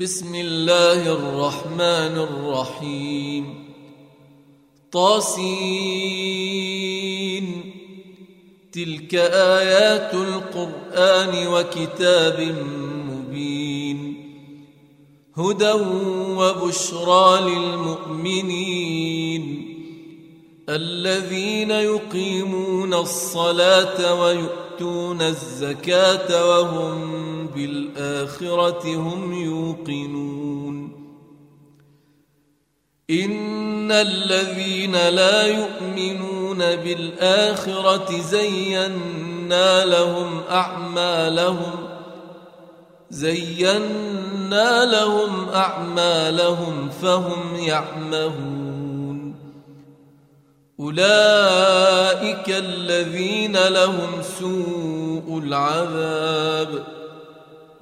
بسم الله الرحمن الرحيم. طاسين. تلك آيات القرآن وكتاب مبين. هدى وبشرى للمؤمنين. الذين يقيمون الصلاة ويؤتون الزكاة وهم بالآخرة هم يوقنون. إن الذين لا يؤمنون بالآخرة زينا لهم أعمالهم زينا لهم أعمالهم فهم يعمهون. أولئك الذين لهم سوء العذاب.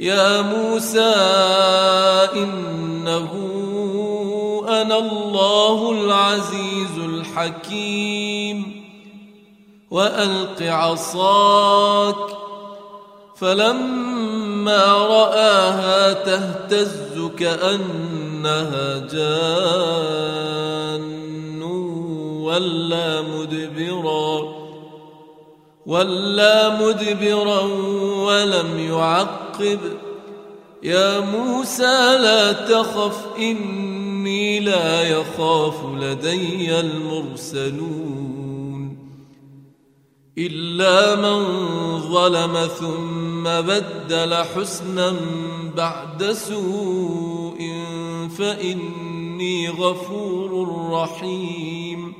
يا موسى إنه أنا الله العزيز الحكيم. وألق عصاك فلما رآها تهتز كأنها جان ولا مدبرا. ولا مدبرا ولم يعقب. يا موسى لا تخف إني لا يخاف لدي المرسلون. إلا من ظلم ثم بدل حسنا بعد سوء فإني غفور رحيم.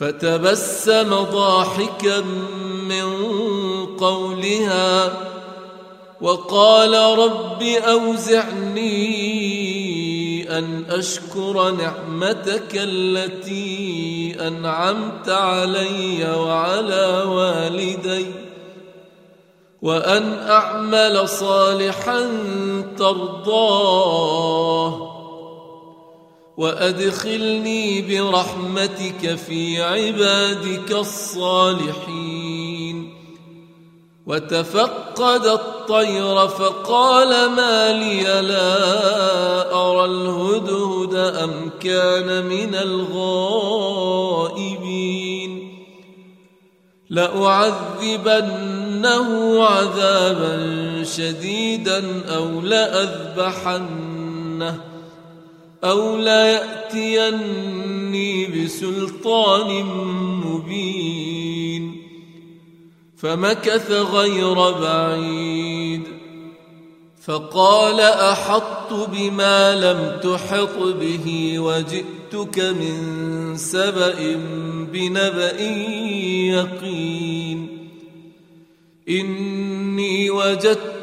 فتبسم ضاحكا من قولها وقال رب أوزعني أن أشكر نعمتك التي أنعمت علي وعلى والدي وأن أعمل صالحا ترضاه وأدخلني برحمتك في عبادك الصالحين. وتفقد الطير فقال ما لي لا أرى الهدهد أم كان من الغائبين. لأعذبنه عذابا شديدا أو لأذبحنه. أو ليأتيني بسلطان مبين فمكث غير بعيد فقال احطت بما لم تحط به وجئتك من سبأ بنبأ يقين إني وجدت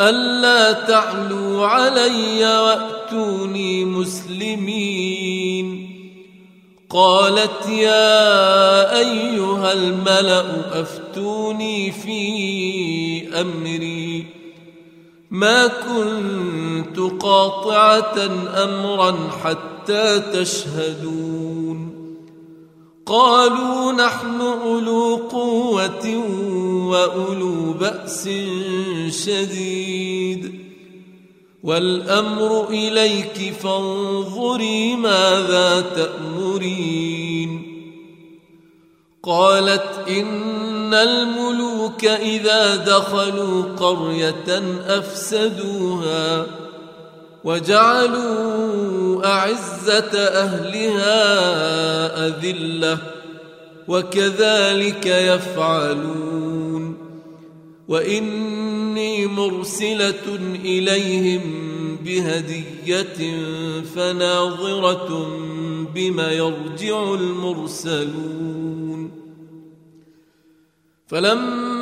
ألا تعلوا علي وأتوني مسلمين. قالت يا أيها الملأ أفتوني في أمري. ما كنت قاطعة أمرا حتى تشهدون قالوا نحن أولو قوة وأولو بأس شديد والأمر إليك فانظري ماذا تأمرين قالت إن الملوك إذا دخلوا قرية أفسدوها وجعلوا أعزة أهلها أذلة وكذلك يفعلون وإني مرسلة إليهم بهدية فناظرة بما يرجع المرسلون فلما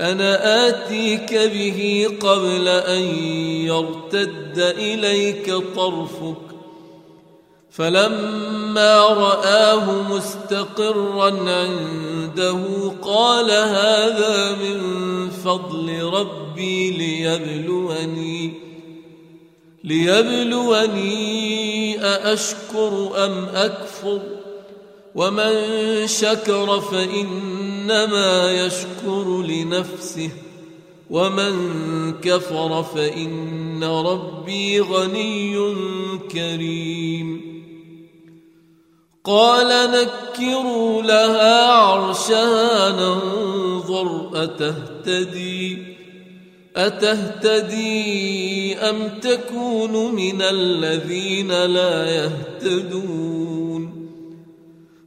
أنا آتيك به قبل أن يرتد إليك طرفك. فلما رآه مستقرا عنده قال هذا من فضل ربي ليبلوني ليبلوني أأشكر أم أكفر ومن شكر فانما يشكر لنفسه ومن كفر فإن ربي غني كريم. قال نكروا لها عرشها ننظر أتهتدي؟ أتهتدي أم تكون من الذين لا يهتدون؟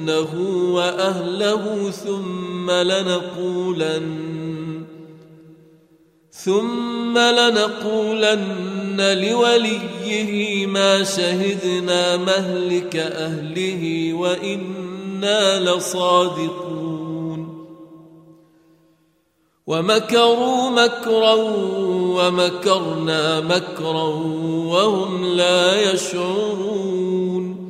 لنبيتنه وأهله ثم لنقولن ثم لنقولن لوليه ما شهدنا مهلك أهله وإنا لصادقون. ومكروا مكرا ومكرنا مكرا وهم لا يشعرون.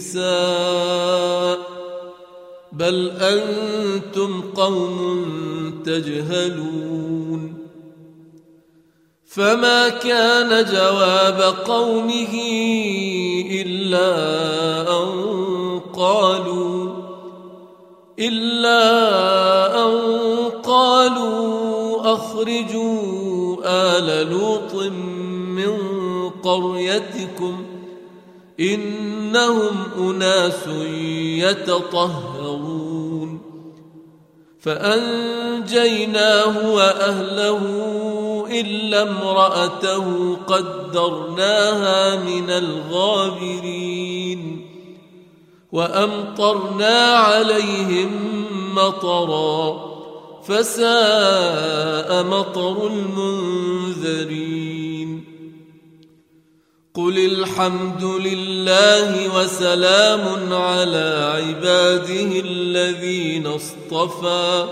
النساء بل أنتم قوم تجهلون. فما كان جواب قومه إلا أن قالوا إلا أن قالوا أخرجوا آل لوط من قريتكم. إنهم أناس يتطهرون. فأنجيناه وأهله إلا امرأته قدرناها من الغابرين. وأمطرنا عليهم مطرًا فساء مطر المنذرين. قل الحمد لله وسلام على عباده الذين اصطفى.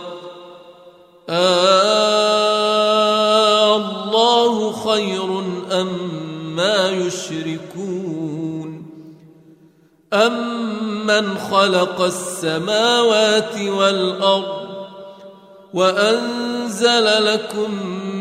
آه الله خير أم ما يشركون. أمن خلق السماوات والأرض وأنزل لكم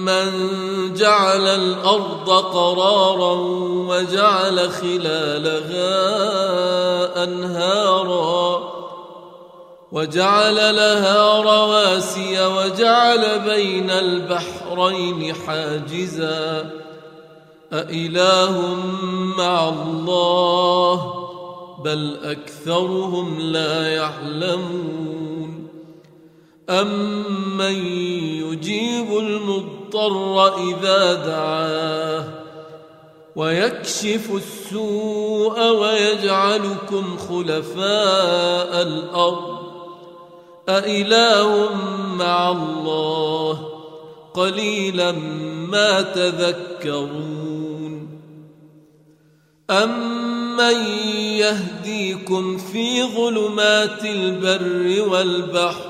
أمن جعل الأرض قرارا وجعل خلالها أنهارا وجعل لها رواسي وجعل بين البحرين حاجزا أإله مع الله بل أكثرهم لا يعلمون أمن يجيب المضطر إذا دعاه ويكشف السوء ويجعلكم خلفاء الأرض أإله مع الله قليلا ما تذكرون أمن يهديكم في ظلمات البر والبحر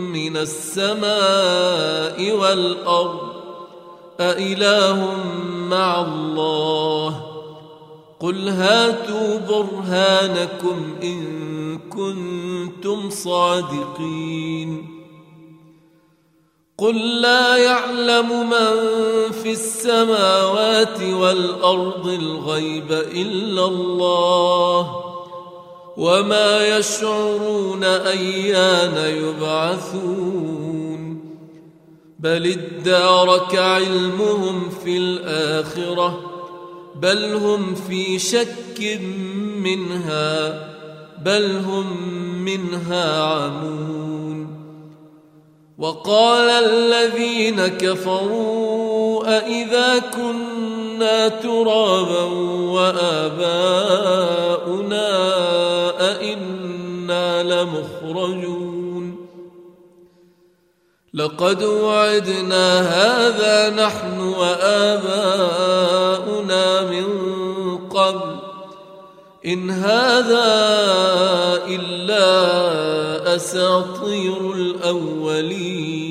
من السماء والأرض أإله مع الله قل هاتوا برهانكم إن كنتم صادقين قل لا يعلم من في السماوات والأرض الغيب إلا الله وما يشعرون أيان يبعثون. بل ادارك علمهم في الآخرة بل هم في شك منها بل هم منها عمون. وقال الذين كفروا أإذا ترابا وآباؤنا أئنا لمخرجون. لقد وعدنا هذا نحن وآباؤنا من قبل. إن هذا إلا أساطير الأولين.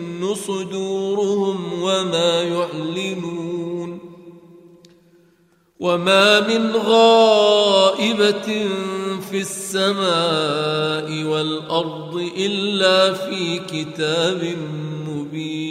صدورهم وما يعلنون وما من غائبة في السماء والأرض إلا في كتاب مبين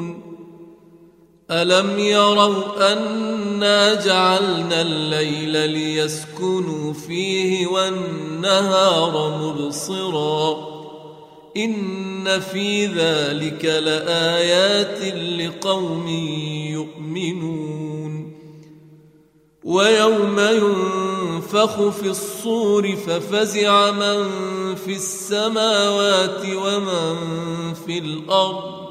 ألم يروا أنا جعلنا الليل ليسكنوا فيه والنهار مبصرا إن في ذلك لآيات لقوم يؤمنون ويوم ينفخ في الصور ففزع من في السماوات ومن في الأرض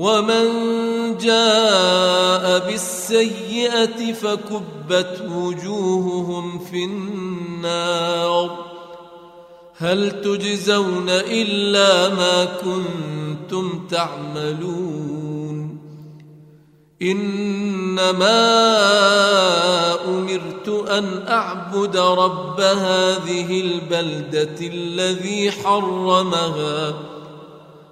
ومن جاء بالسيئه فكبت وجوههم في النار هل تجزون الا ما كنتم تعملون انما امرت ان اعبد رب هذه البلده الذي حرمها